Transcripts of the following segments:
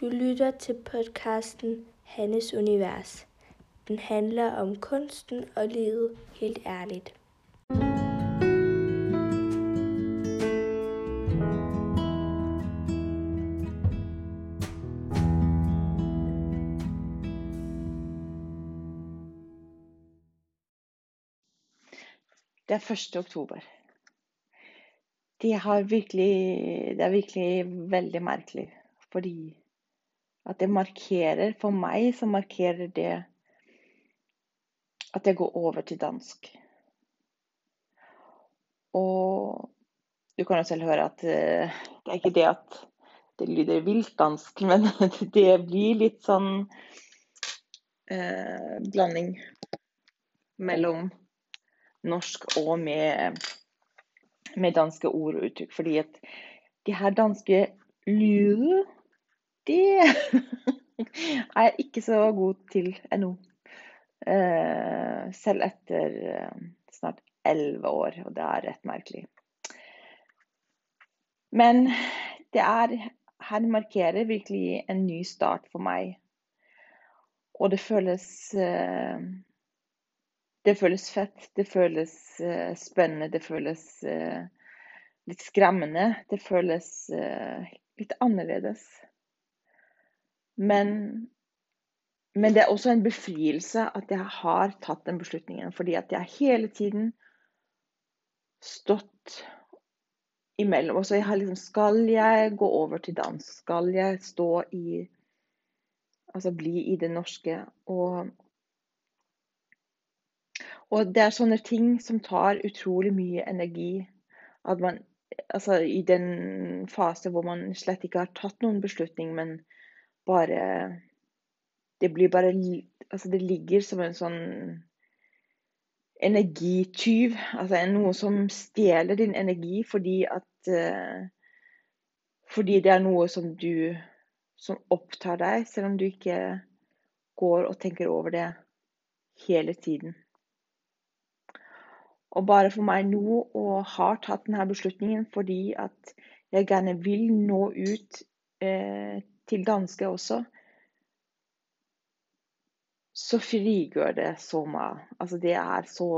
Du lytter til podcasten Hannes Univers. Den handler om kunsten og livet helt ærligt. Det er 1. oktober. De det er virkelig veldig merkelig. Fordi at det markerer For meg så markerer det at jeg går over til dansk. Og du kan jo selv høre at uh, det er ikke det at det lyder vilt dansk, men det blir litt sånn eh, blanding mellom norsk og med, med danske ord og uttrykk. Fordi at de her danske lydene, det er jeg ikke så god til ennå. Uh, selv etter uh, snart elleve år, og det er rett merkelig. Men det er Her markerer virkelig en ny start for meg. Og det føles uh, Det føles fett, det føles spennende, det føles litt skremmende. Det føles litt annerledes. Men men det er også en befrielse at jeg har tatt den beslutningen. Fordi at jeg hele tiden stått imellom. Og så jeg har liksom Skal jeg gå over til dans? Skal jeg stå i Altså bli i det norske? Og, og det er sånne ting som tar utrolig mye energi. At man Altså i den fase hvor man slett ikke har tatt noen beslutning, men bare det blir bare Altså, det ligger som en sånn energityv. Altså noe som stjeler din energi fordi at uh, Fordi det er noe som du Som opptar deg, selv om du ikke går og tenker over det hele tiden. Og bare for meg nå, og har tatt denne beslutningen fordi at jeg gjerne vil nå ut eh, til danske også, så frigjør det så mye. Altså, det er så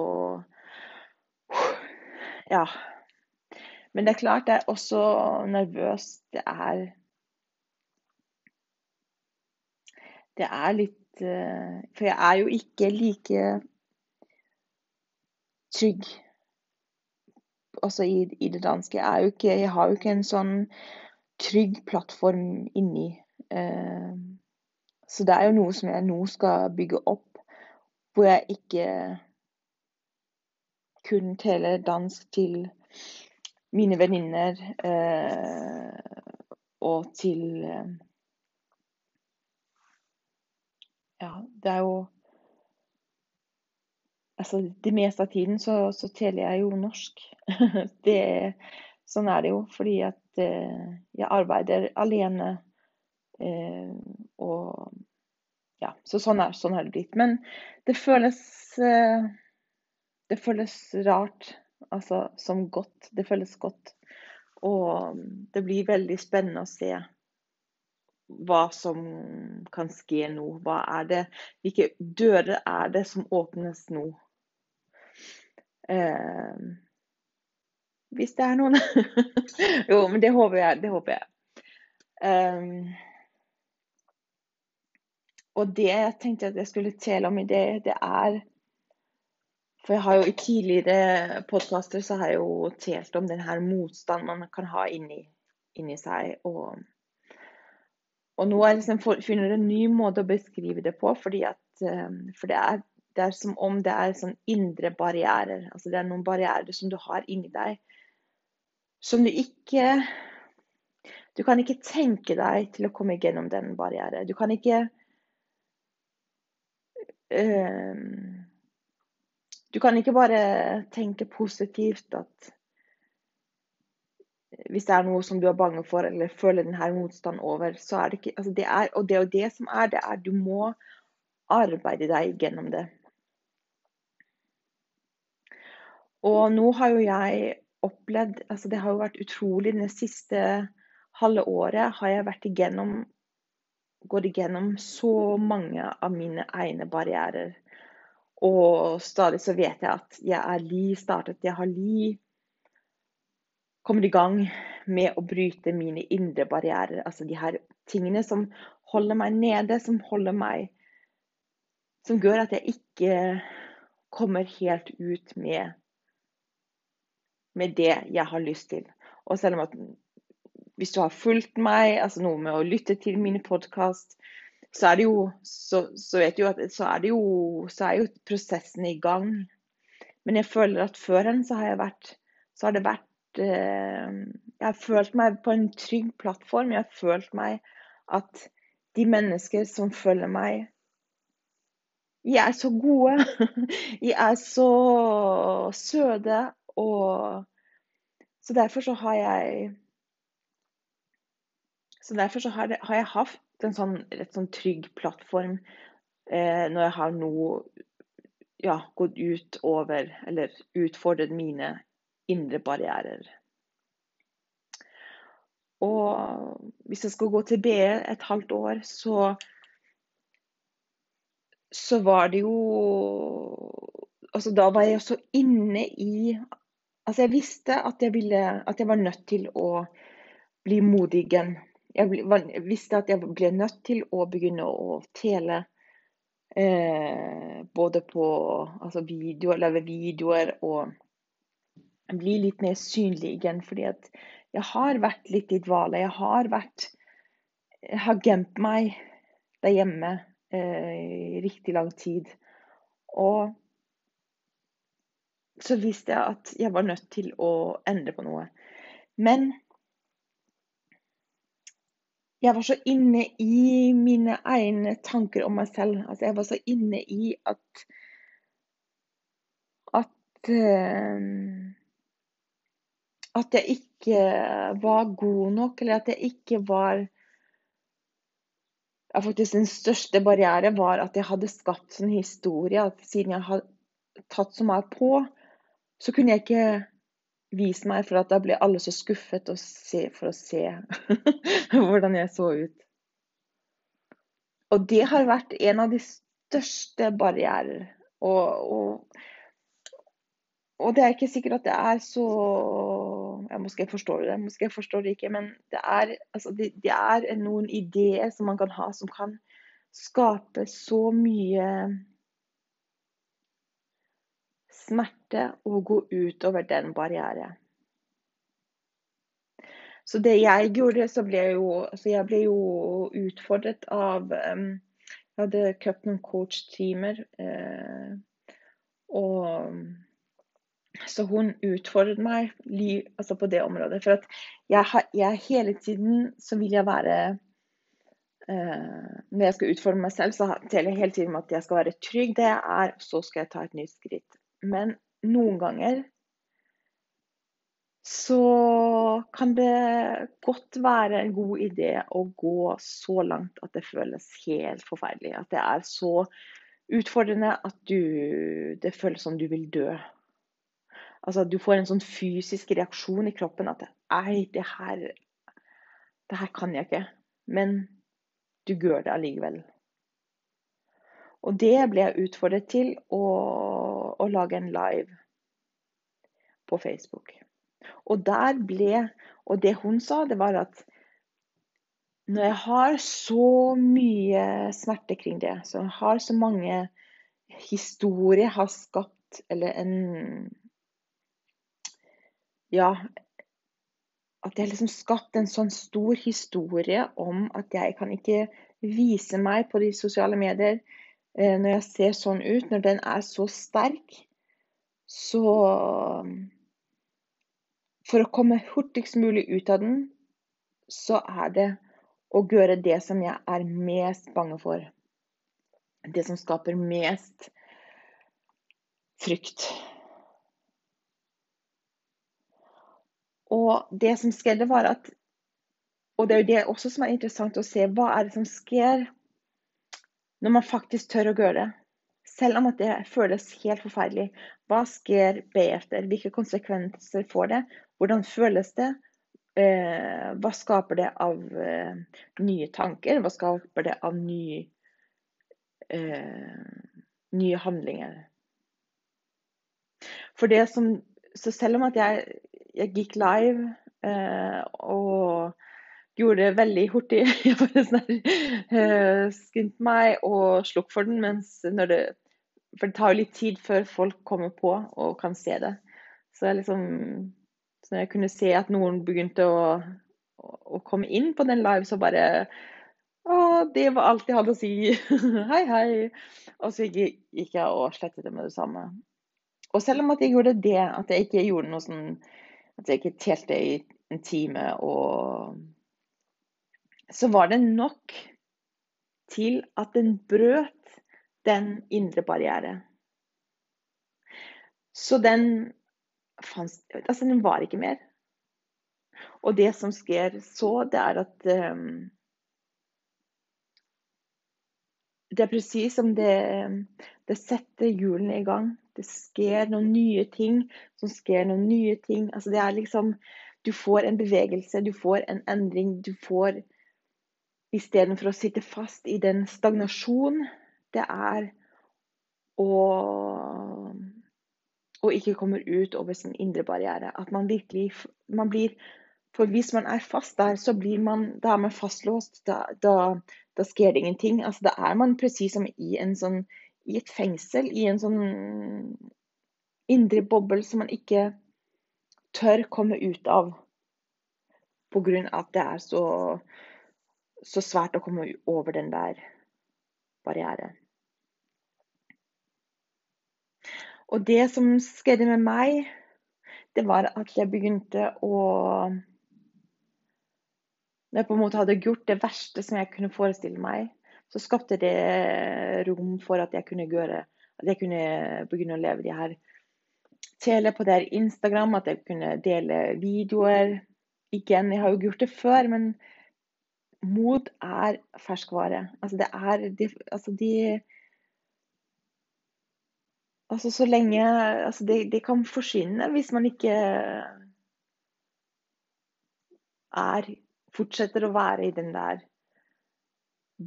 Ja. Men det er klart, det er også nervøst. Det er Det er litt eh, For jeg er jo ikke like trygg altså i, i det danske. Jeg, ikke, jeg, har jo ikke en sånn trygg plattform inni. Eh, så det er jo noe som jeg nå skal bygge opp, hvor jeg ikke kun teler dansk til mine venninner eh, og til eh, Ja, det er jo Altså, det meste av tiden så, så teler jeg jo norsk. det, sånn er det jo, fordi at eh, jeg arbeider alene. Eh, og ja, så sånn er, sånn er, det blitt. Men det føles eh, Det føles rart, altså som godt. Det føles godt. Og det blir veldig spennende å se hva som kan skje nå. Hva er det Hvilke dører er det som åpnes nå? Eh, hvis det er noen Jo, men det håper jeg. Det håper jeg. Um, og det jeg tenkte at jeg skulle tale om i det, det er For jeg har jo i tidligere podkaster så har jeg jo talt om den her motstand man kan ha inni, inni seg. Og, og nå har jeg liksom funnet en ny måte å beskrive det på, fordi at, ehm, for det er, det er som om det er sånn indre barrierer. Altså det er noen barrierer som du har inni deg som du ikke Du kan ikke tenke deg til å komme gjennom den barrieren. Du kan ikke øh, du kan ikke bare tenke positivt at hvis det er noe som du er bange for, eller føler denne motstand over, så er det ikke altså det er, Og det jo det som er, det er du må arbeide deg gjennom det. Og nå har jo jeg opplevd altså Det har jo vært utrolig. Det siste halve året har jeg vært igjennom gått igjennom så mange av mine egne barrierer. Og stadig så vet jeg at jeg er li startet. Jeg har li kommet i gang med å bryte mine indre barrierer. Altså de her tingene som holder meg nede, som holder meg Som gjør at jeg ikke kommer helt ut med, med det jeg har lyst til. Og selv om at hvis du har fulgt meg, altså noe med å lytte til mine podkast, så er det jo så, så, vet du at så er det jo så er jo prosessen i gang. Men jeg føler at før hen så har jeg vært så har det vært eh, Jeg har følt meg på en trygg plattform. Jeg har følt meg at de mennesker som følger meg De er så gode. De er så søte. Og så derfor så har jeg Så derfor så har, det, har jeg hatt en sånn, et sånn trygg plattform eh, når jeg har nå ja, gått ut over eller utfordret mine indre barrierer. Og hvis jeg skal gå til BE et halvt år, så så var det jo Altså, da var jeg så inne i Altså, jeg visste at jeg ville At jeg var nødt til å bli modig igjen. Jeg visste at jeg ble nødt til å begynne å tele. Eh, både på altså videoer, lage videoer og bli litt mer synlig igjen. Fordi at jeg har vært litt i dvale. Jeg har vært Jeg har gemt meg der hjemme eh, i riktig lang tid. Og så visste jeg at jeg var nødt til å endre på noe. Men jeg var så inne i mine egne tanker om meg selv. Altså, jeg var så inne i at at uh, at jeg ikke var god nok, eller at jeg ikke var ja, faktisk Den største barriere var at jeg hadde skapt en historie. At siden jeg hadde tatt så mye på, så kunne jeg ikke vise meg, for at da ble alle så skuffet se, for å se hvordan jeg så ut. Og det har vært en av de største barrierer. Og, og og det er ikke sikkert at det er så ja, Måske jeg forstår det, måske jeg forstår det ikke. Men det er, altså, det, det er noen ideer som man kan ha, som kan skape så mye smerte og gå utover den barrieren. Så det jeg gjorde, så ble jeg jo, jeg ble jo utfordret av um, Jeg hadde kjøpt noen coach-timer. Uh, og så hun utfordret meg altså på det området. For at jeg, jeg hele tiden så vil jeg være eh, Når jeg skal utfordre meg selv, så teller jeg hele tiden med at jeg skal være trygg det jeg er, så skal jeg ta et nytt skritt. Men noen ganger så kan det godt være en god idé å gå så langt at det føles helt forferdelig. At det er så utfordrende at du, det føles som du vil dø. Altså, du får en sånn fysisk reaksjon i kroppen at Ei, det her, det her kan jeg ikke. Men du gjør det allikevel. Og det ble jeg utfordret til å, å lage en live på Facebook. Og der ble Og det hun sa, det var at når jeg har så mye smerte kring det, så jeg har så mange historier har skapt, eller en ja, at jeg liksom skapt en sånn stor historie om at jeg kan ikke vise meg på de sosiale medier når jeg ser sånn ut. Når den er så sterk, så For å komme hurtigst mulig ut av den, så er det å gjøre det som jeg er mest bange for. Det som skaper mest frykt. Og det som skjedde, var at Og det er jo det også som er interessant å se. Hva er det som skjer når man faktisk tør å gjøre det? Selv om det føles helt forferdelig. Hva skjer etter? Hvilke konsekvenser får det? Hvordan føles det? eh, hva skaper det av eh, nye tanker? Hva skaper det av ny, eh, nye handlinger? For det som Så selv om at jeg, jeg gikk live og gjorde det veldig hurtig Jeg bare sånn eh, meg og slukk for den, mens når det For det tar jo litt tid før folk kommer på og kan se det. Så jeg liksom så når jeg kunne se at noen begynte å, å, komme inn på den live, så bare Å, det var alt jeg hadde å si. hei, hei. Og så gikk jeg og slettet det med det samme. Og selv om at jeg gjorde det, at jeg ikke gjorde noe sånn At jeg ikke telte i en time og Så var det nok til at den brøt den indre barriere. Så den fanns, altså den var ikke mer. Og det som skjer så, det er at um, Det er presis som det, det setter hjulene i gang. Det skjer noen nye ting som skjer noen nye ting. Altså det er liksom Du får en bevegelse, du får en endring. Du får Istedenfor å sitte fast i den stagnasjon det er å og ikke kommer ut over sin indre barriere. At man virkelig man blir For hvis man er fast der, så blir man, da er man fastlåst. Da, da, da skjer det ingenting. Altså, da er man presis som i, sånn, i et fengsel, i en sånn indre boble som man ikke tør komme ut av. På grunn av at det er så, så svært å komme over den der barrieren. Og det som skjedde med meg, det var at jeg begynte å Når jeg på en måte hadde gjort det verste som jeg kunne forestille meg, så skapte det rom for at jeg kunne gjøre At jeg kunne begynne å leve de her tele på det her Instagram, at jeg kunne dele videoer. Igjen, jeg har jo gjort det før, men mot er ferskvare. Altså det er de, altså de Altså så lenge altså de, de kan forsvinne hvis man ikke er Fortsetter å være i den der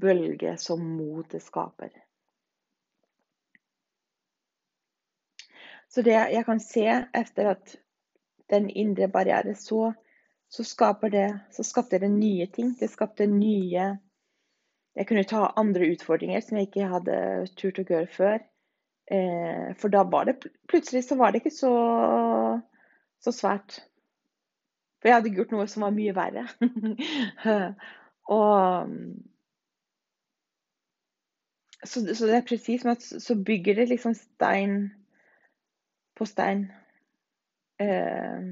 bølge som motet skaper. Så det jeg kan se etter at den indre barrieren så, så det Så skapte det nye ting. Det skapte nye Jeg kunne ta andre utfordringer som jeg ikke hadde turt å gjøre før. Eh, for da var det plutselig så var det ikke så, så svært. For jeg hadde gjort noe som var mye verre. og så, så, det er presis som at så bygger det liksom stein på stein. Eh,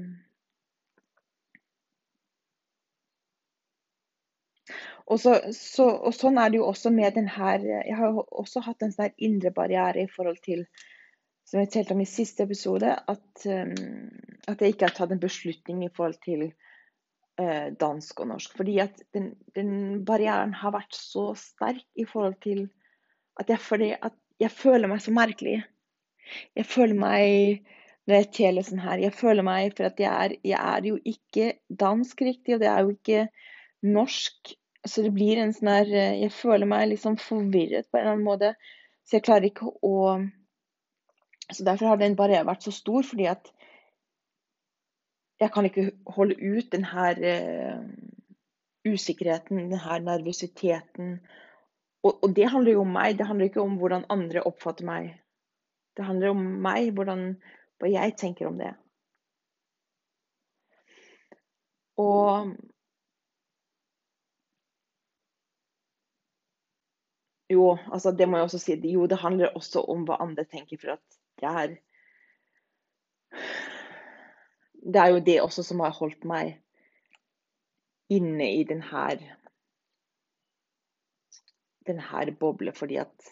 Og, så, så, og, sånn er det jo også med den her Jeg har også hatt en sånn indre barriere i forhold til som jeg talte om i siste episode, at, um, at, jeg ikke har tatt en beslutning i forhold til uh, dansk og norsk. Fordi at den, den, barrieren har vært så sterk i forhold til at jeg, at jeg føler meg så merkelig. Jeg føler meg når jeg teler sånn her, jeg føler meg For at jeg er, jeg er jo ikke dansk riktig, og det er jo ikke norsk så det blir en sånn her eh, Jeg føler meg liksom forvirret på en eller annen måte. Så jeg klarer ikke å Så derfor har den bare vært så stor, fordi at jeg kan ikke holde ut den her uh, usikkerheten, den her nervøsiteten. Og, og, det handler jo om meg, det handler ikke om hvordan andre oppfatter meg. Det handler om meg, hvordan, hva jeg tenker om det. Og Jo, altså det må jeg også si. Jo, det handler også om hva andre tenker, for at det er Det er jo det også som har holdt meg inne i den her den her boble, fordi at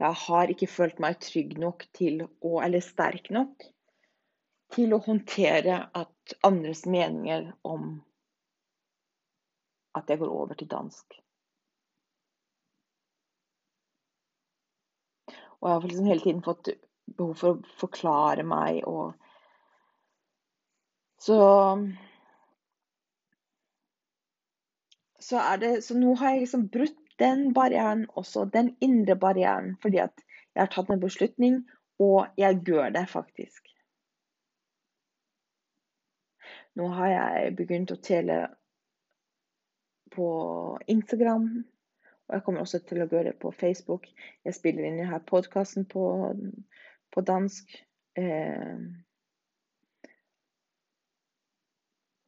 jeg har ikke følt meg trygg nok til å Eller sterk nok til å håndtere at andres meninger om at jeg går over til dansk. Og jeg har liksom hele tiden fått behov for å forklare meg og Så så det Så nå har jeg liksom brutt den barrieren også, den indre barrieren, fordi at jeg har tatt en beslutning, og jeg gjør det faktisk. Nå har jeg begynt å tele på Instagram, og jeg kommer også til å gjøre det på Facebook. Jeg spiller inn denne podkasten på, på dansk. Eh,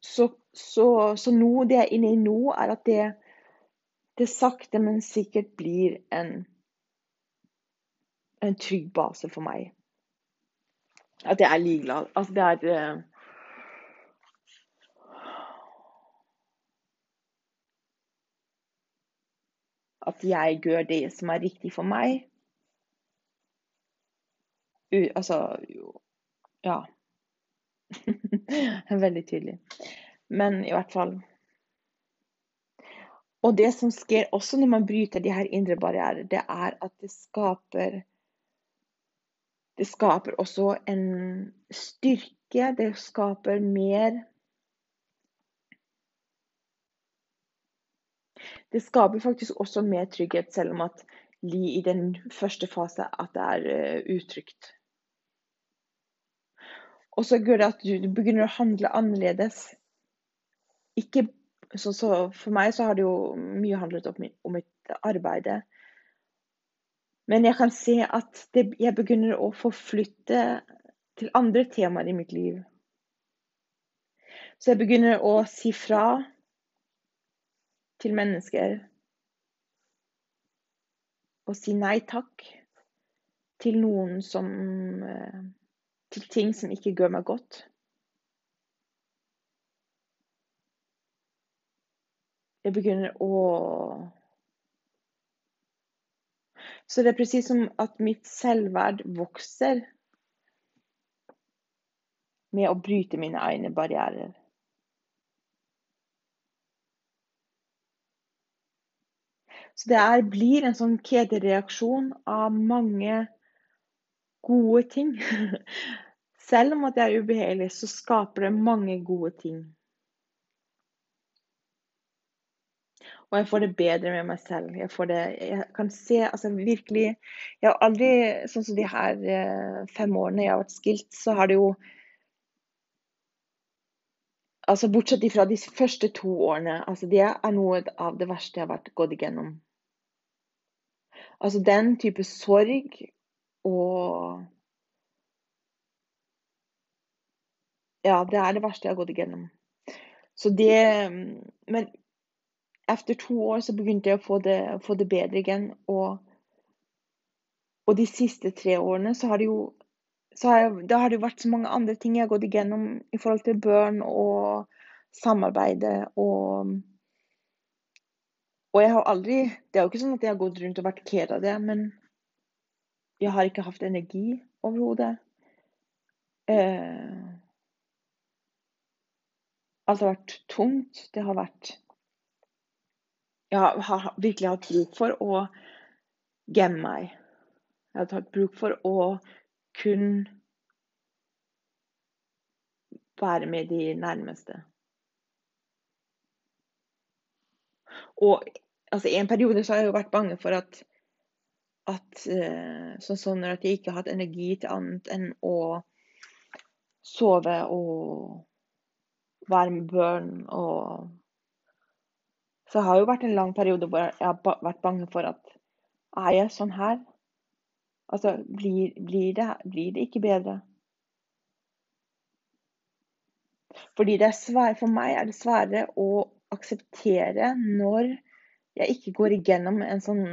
så, så, så nå, det jeg er inne i nå, er at det, det sakte, men sikkert blir en, en trygg base for meg. At jeg er ligeglad. Altså, det er At jeg gjør det som er riktig for meg. U altså Ja. Veldig tydelig. Men i hvert fall Og det som skjer også når man bryter de her indre barrierer, det er at det skaper Det skaper også en styrke. Det skaper mer Det skaper faktisk også mer trygghet, selv om at li i den første fase at det er uh, utrygt. Og så gjør det at du begynner å handle annerledes. Ikke, så, så for meg så har det jo mye handlet om, om mitt arbeid. Men jeg kan se at det, jeg begynner å forflytte til andre temaer i mitt liv. Så jeg begynner å si fra til mennesker. Å si nei takk til noen som eh, til ting som ikke gjør meg godt. Jeg begynner å Så det er presis som at mitt selvverd vokser med å bryte mine egne barrierer. Så det er, blir en sånn kjedereaksjon av mange gode ting. Selv om at det er ubehagelig, så skaper det mange gode ting. Og jeg får det bedre med meg selv. Jeg, det, jeg kan se altså virkelig Jeg har aldri Sånn som de her eh, fem årene jeg har vært skilt, så har det jo Altså Bortsett fra de første to årene. altså Det er noe av det verste jeg har vært gått igjennom. Altså den type sorg og Ja, det er det verste jeg har gått igjennom. Så det Men etter to år så begynte jeg å få det, få det bedre igjen. Og, og, de siste tre årene så har det jo har jeg, Da har det vært så mange andre ting jeg har gått igjennom i forhold til børn og samarbeidet og Og jeg har aldri Det er jo ikke sånn at jeg har gått rundt og vært ked av det, men jeg har ikke hatt energi overhodet. Eh, alt har vært tungt. Det har vært Jeg har virkelig hatt bruk for å gemme meg. Jeg har hatt bruk for å kun være med de nærmeste. Og altså, i en periode så har jeg jo vært bange for at at eh, sånn, sånn at jeg ikke har hatt energi til annet enn å sove og være med børn. Og så det har jo vært en lang periode hvor jeg har vært bange for at er jeg sånn her? Altså, blir, blir, det, blir det ikke bedre? Fordi det er svære, For meg er det svære å akseptere når jeg ikke går igjennom en sånn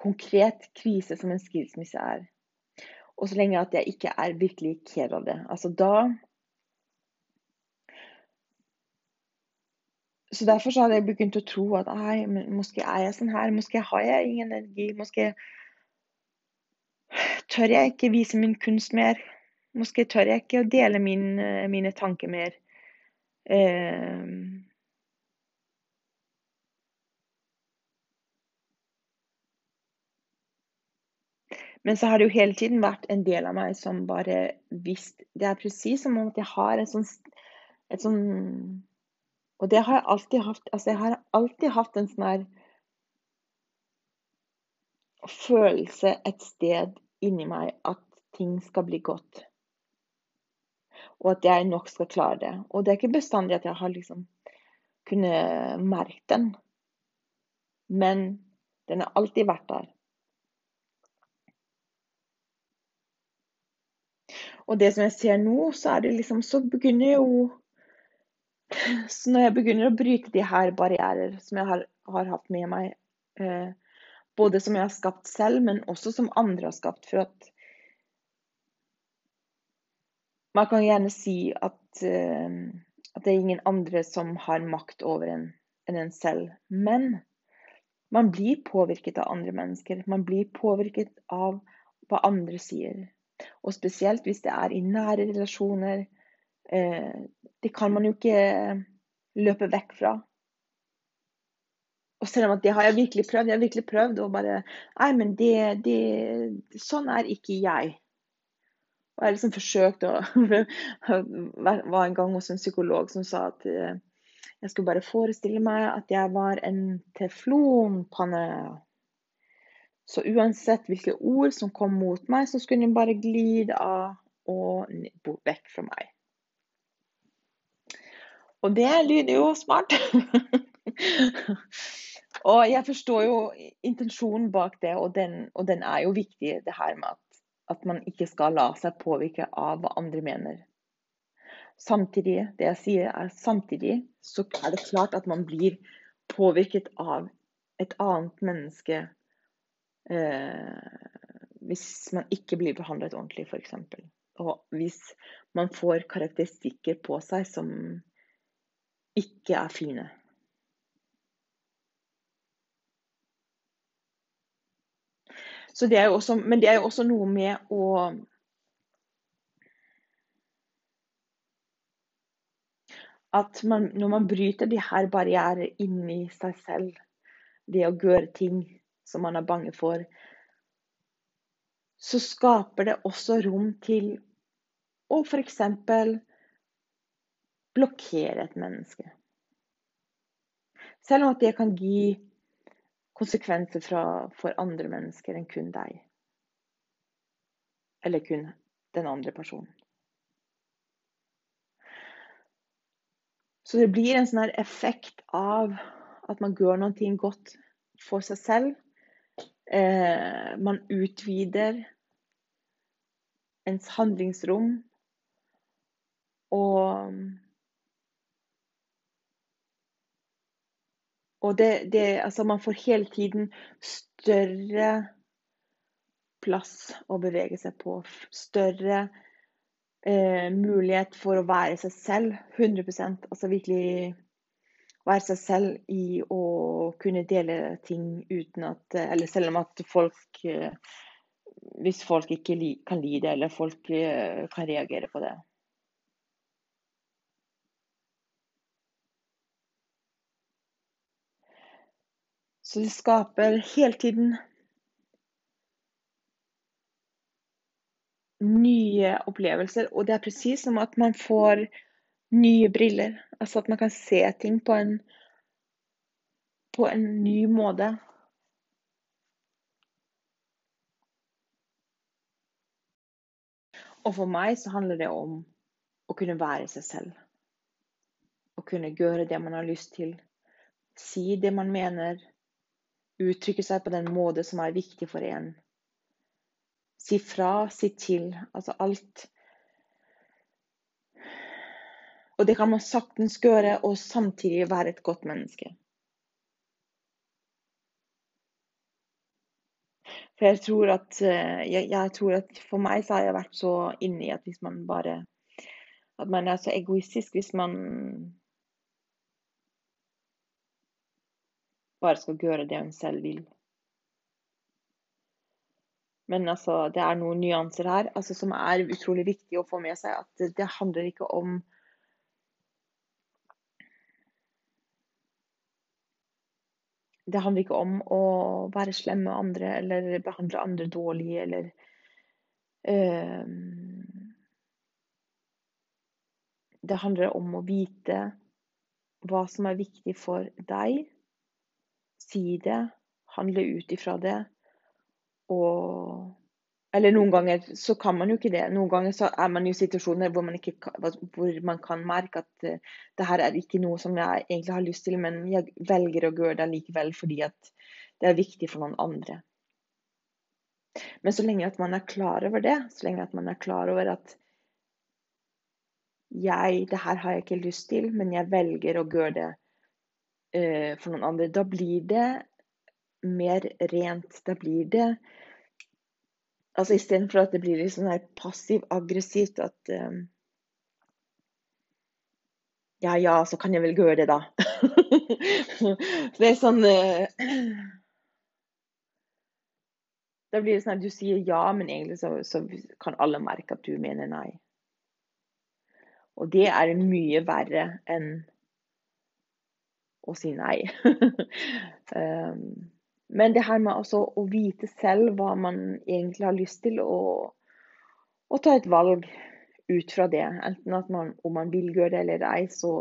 konkret krise som en skilsmisse er. Og så lenge at jeg ikke er virkelig care av det. Altså da Så derfor så hadde jeg begynt å tro at Ei, måske er jeg sånn her. Måske har jeg ingen energi. Måske tør jeg ikke vise min kunst mer. Måske tør jeg ikke å dele min, mine tanker mer. Eh, Men så har det jo hele tiden vært en del av meg som bare visste Det er presis som om at jeg har et sånn, et sånn Og det har jeg alltid hatt. Altså, jeg har alltid hatt en sånn her følelse et sted inni meg at ting skal bli godt. Og at jeg nok skal klare det. Og det er ikke bestandig at jeg har liksom kunnet merke den. Men den har alltid vært der. Og det som jeg ser nå, så er det liksom Så begynner jo Så når jeg begynner å bryte de her barrierer som jeg har, har hatt med meg, eh, både som jeg har skapt selv, men også som andre har skapt For at man kan gjerne si at, eh, at det er ingen andre som har makt over en enn en selv. Men man blir påvirket av andre mennesker. Man blir påvirket av hva andre sier. Og spesielt hvis det er i nære relasjoner. Eh, det kan man jo ikke løpe vekk fra. Og selv om at det har jeg virkelig prøvd. Jeg har virkelig prøvd å bare Nei, men det, det Sånn er ikke jeg. Og jeg har liksom forsøkt å var en gang hos en psykolog som sa at eh, jeg skulle bare forestille meg at jeg var en teflonpanne. Så uansett hvilke ord som kom mot meg, så skulle den bare glide av og vekk fra meg. Og det lyder jo smart. og jeg forstår jo intensjonen bak det, og den, og den er jo viktig, det her med at at man ikke skal la seg påvirke av hva andre mener. Samtidig, det jeg sier er samtidig, så er det klart at man blir påvirket av et annet menneske eh, hvis man ikke blir behandlet ordentlig, f.eks. Og hvis man får karakteristikker på seg som ikke er fine. Det også, men det er jo også noe med å At man, når man bryter de her barrierer inni seg selv, det å gjøre ting som man er bange for, så skaper det også rom til å f.eks. blokkere et menneske. Selv om at det kan gi konsekvenser fra, for andre mennesker enn kun deg. Eller kun den andre personen. Så det blir en sånn effekt av at man gjør noe godt for seg selv. Eh, man utvider ens handlingsrom. Og Og det, det, altså man får hele tiden større plass å bevege seg på. Større eh, mulighet for å være seg selv 100% Altså virkelig være seg selv i å kunne dele ting uten at Eller selv om at folk eh, Hvis folk ikke kan lide det, eller folk eh, kan reagere på det. Så det skaper hele tiden nye opplevelser. Og det er presis som at man får nye briller. Altså at man kan se ting på en, på en ny måte. Og for meg så handler det om å kunne være seg selv. Å kunne gjøre det man har lyst til. Si det man mener uttrykke seg på den måte som er viktig for en. Si fra, si til. Altså alt. Og det kan man saktens gjøre og samtidig være et godt menneske. For jeg tror at, eh, jeg, jeg tror at For meg så har jeg vært så inni at hvis man bare At man er så egoistisk hvis man bare skal gjøre det hun selv vil. Men altså, det er noen nyanser her altså, som er utrolig viktig å få med seg. At det handler ikke om Det handler ikke om å være slem med andre eller behandle andre dårlig eller øh, Det handler om å vite hva som er viktig for deg. Si det, handle ut ifra det. Og Eller noen ganger så kan man jo ikke det. Noen ganger så er man i situasjoner hvor man, ikke, hvor man kan merke at uh, det her er ikke noe som jeg egentlig har lyst til, men jeg velger å gjøre det likevel fordi at det er viktig for noen andre. Men så lenge at man er klar over det, så lenge at man er klar over at jeg, det her har jeg ikke lyst til, men jeg velger å gjøre det uh, for noen andre. Da blir det mer rent. Da blir det Altså istedenfor at det blir litt sånn her passiv-aggressivt at um, Ja, ja, så kan jeg vel gjøre det, da. det er sånn uh, Da blir det sånn at du sier ja, men egentlig så, så kan alle merke at du mener nei. Og det er mye verre enn å si nei. um, men det her med altså å vite selv hva man egentlig har lyst til, og, og ta et valg ut fra det, enten at man, om man vil gjøre det eller ei, så,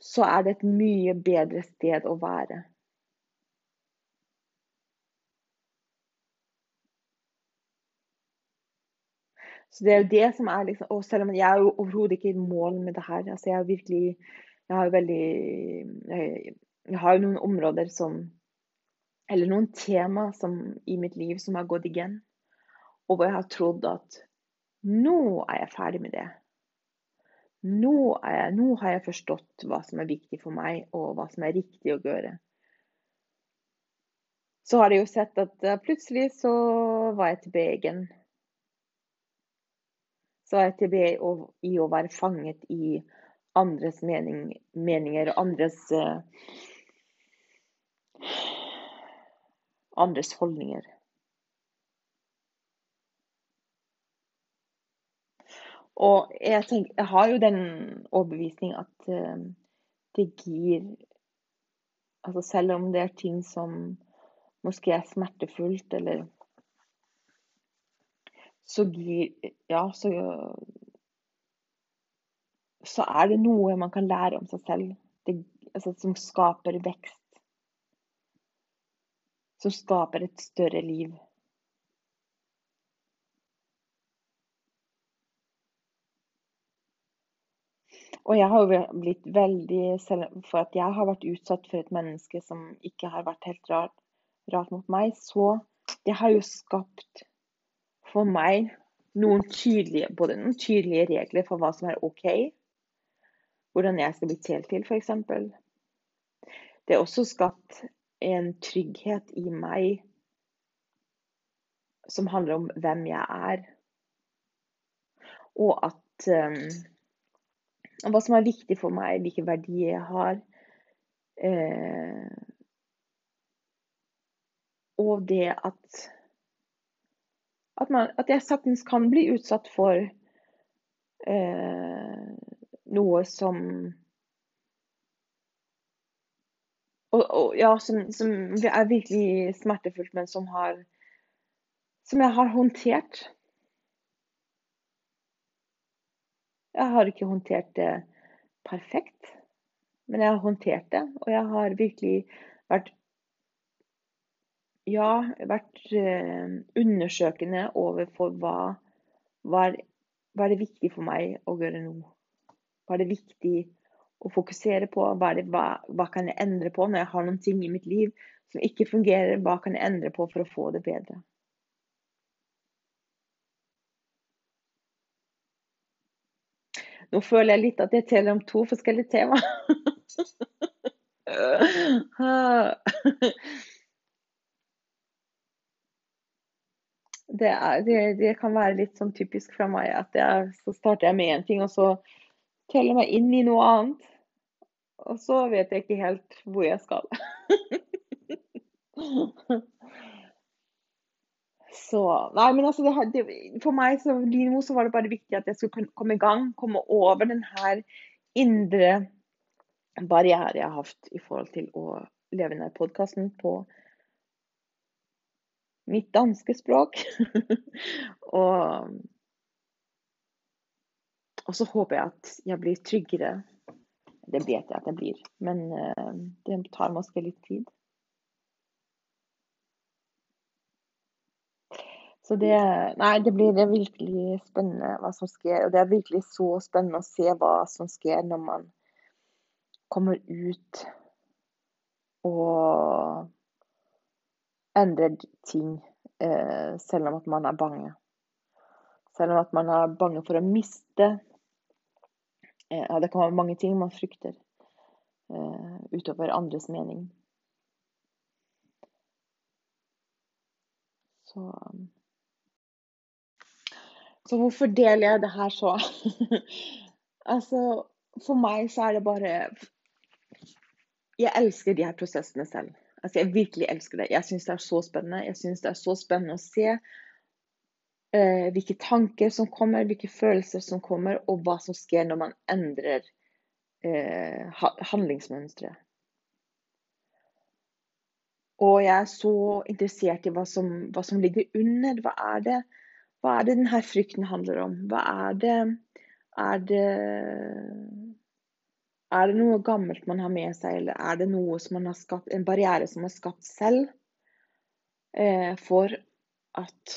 så er det et mye bedre sted å være. Så det er jo det som er liksom Og selv om jeg er jo overhodet ikke i mål med det her. Altså jeg er virkelig Jeg har jo veldig jeg, jeg har jo noen områder som Eller noen tema som, i mitt liv som har gått igjen. Og hvor jeg har trodd at nå er jeg ferdig med det. Nå, jeg, nå har jeg forstått hva som er viktig for meg, og hva som er riktig å gjøre. Så har jeg jo sett at plutselig så var jeg tilbake igjen så var jeg tilbake i å være fanget i andres mening, meninger og andres uh, andres holdninger. Og jeg, tenker, jeg har jo den overbevisning at uh, det gir Altså selv om det er ting som måske er smertefullt eller så gir Ja, så så er det noe man kan lære om seg selv. Det, altså, som skaper vekst. Som skaper et større liv. Og jeg har jo blitt veldig For at jeg har vært utsatt for et menneske som ikke har vært helt rart, rart mot meg, så det har jo skapt for meg noen tydelige, både noen tydelige regler for hva som er OK. Hvordan jeg skal bli telt til, f.eks. Det er også skapt en trygghet i meg som handler om hvem jeg er. Og at um, Hva som er viktig for meg, hvilke verdier jeg har. Uh, og det at at, man, at jeg saktens kan bli utsatt for uh, noe som og, og, ja, som, som, er virkelig smertefullt, men som har Som jeg har håndtert. Jeg har ikke håndtert det perfekt, men jeg har håndtert det. Og jeg har virkelig vært ja, vært eh, undersøkende overfor hva hva er, viktig for meg å gjøre nå? Hva er det viktig å fokusere på? Hva, det, hva, hva, kan jeg endre på når jeg har noen ting i mitt liv som ikke fungerer? Hva kan jeg endre på for å få det bedre? Nå føler jeg litt at jeg teller om to forskjellige tema. det, er, det, det, kan være litt sånn typisk fra meg at jeg, så starter jeg med én ting, og så teller jeg meg inn i noe annet. Og så vet jeg ikke helt hvor jeg skal. så Nei, men altså det, For meg så, så var det bare viktig at jeg skulle komme i gang. Komme over den her indre barrieren jeg har hatt i forhold til å leve denne podkasten på mitt danske språk. og, og så håper jeg at jeg blir tryggere Det vet jeg at det blir, men eh, det tar måske litt tid. Så det Nei, det blir det virkelig spennende hva som skjer. Og det er virkelig så spennende å se hva som skjer når man kommer ut og endrer ting, eh, selv om at man er bange. Selv om at man er bange for å miste Ja, det kan være mange ting man frykter eh, utover andres mening. Så så hvorfor deler jeg det her så? altså, for meg så er det bare Jeg elsker de her prosessene selv. Altså, jeg virkelig elsker det. Jeg syns det er så spennende. Jeg syns det er så spennende å se uh, hvilke tanker som kommer, hvilke følelser som kommer, og hva som skjer når man endrer eh, handlingsmønstre. Og jeg er så interessert i hva som, hva som ligger under. Hva er det? Hva er det denne frykten handler om? Hva er det Er det er det noe gammelt man har med seg, eller er det noe som man har skapt, en barriere som man har skapt selv eh, for at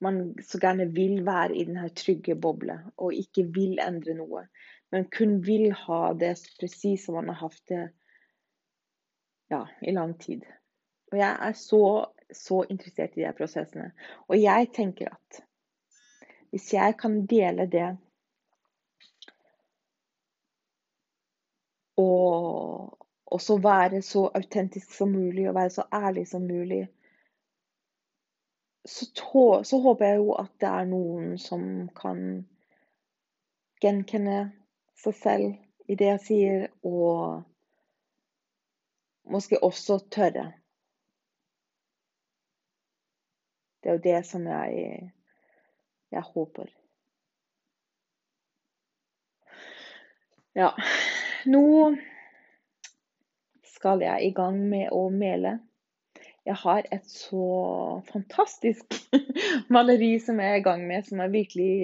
man så gjerne vil være i denne trygge boble og ikke vil endre noe, men kun vil ha det presis som man har hatt det ja, i lang tid. Og jeg er så så interessert i de prosessene. Og jeg tenker at hvis jeg kan dele det og også være så autentisk som mulig og være så ærlig som mulig, så, så håper jeg jo at det er noen som kan gjenkjenne seg selv i det jeg sier, og måske også tørre Det er jo det som jeg, jeg håper. Ja, nå skal jeg i gang med å male. Jeg har et så fantastisk maleri som jeg er i gang med, som er virkelig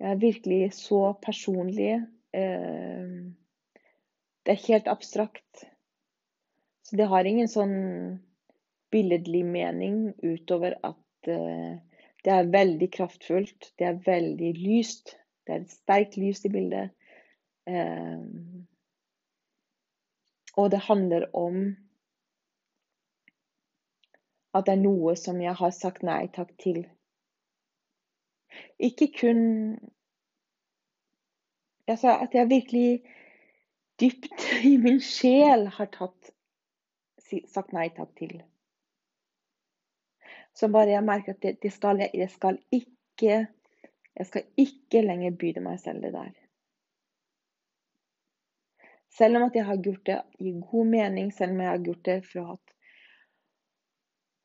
er virkelig så personlig. Eh, det er helt abstrakt. Så det har ingen sånn billedlig mening utover at uh, det er veldig kraftfullt. Det er veldig lyst. Det er et sterkt lys i bildet. Uh, og det handler om at det er noe som jeg har sagt nei takk til. Ikke kun altså At jeg virkelig dypt i min sjel har tatt, sagt nei takk til. Så bare jeg merker at det, det, skal jeg, jeg skal ikke Jeg skal ikke lenger byde meg selv det der. Selv om at jeg har gjort det i god mening, selv om jeg har gjort det for å ha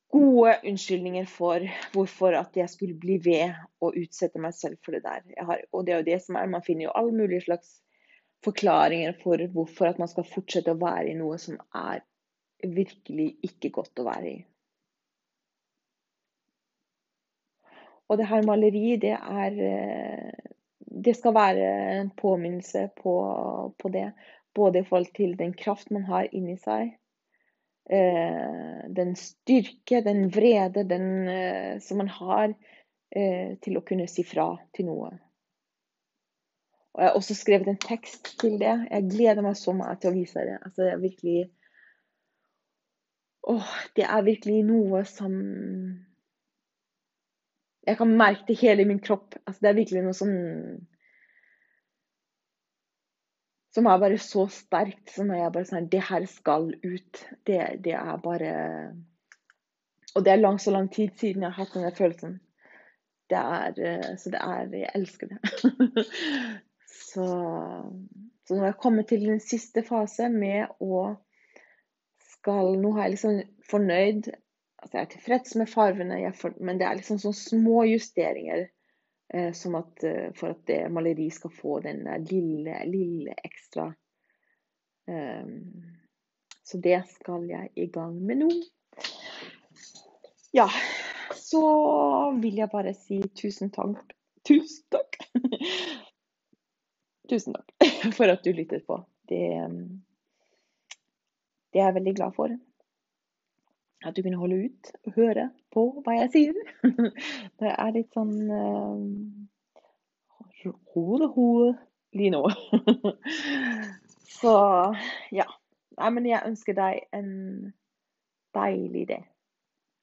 gode unnskyldninger for hvorfor at jeg skulle bli ved å utsette meg selv for det der. Har, og det er jo det som er, Man finner jo alle mulige slags forklaringer for hvorfor at man skal fortsette å være i noe som er virkelig ikke godt å være i. Og det her maleri, det er eh, Det skal være en påminnelse på, på det. Både i forhold til den kraft man har inni seg. Eh, den styrke, den vrede den, eh, som man har til å kunne si fra til noe. Og Jeg har også skrevet en tekst til det. Jeg gleder meg så mye til å vise det. Altså, det er virkelig Åh, det er virkelig noe som jeg kan merke det hele i min kropp. Altså, det er virkelig noe sånn Som er bare så sterkt. Som er bare sånn Det her skal ut. Det, det er bare Og det er lang, så lang tid siden jeg har hatt denne følelsen. Det er eh, Så det er Jeg elsker det. så, så har jeg kommet til den siste fase med å skal Nå har jeg liksom fornøyd Altså, jeg er tilfreds med fargene, men det er liksom sånne små justeringer eh, som at, eh, for at det maleri skal få den lille, lille ekstra um, Så det skal jeg i gang med nå. Ja, så vil jeg bare si tusen takk. Tusen takk tusen takk for at du lyttet på. Det, det er jeg veldig glad for. At du kunne holde ut og høre på hva jeg sier. Det er litt sånn Hode, hode lige nå. Så ja. Nei, men jeg ønsker deg en deilig dag.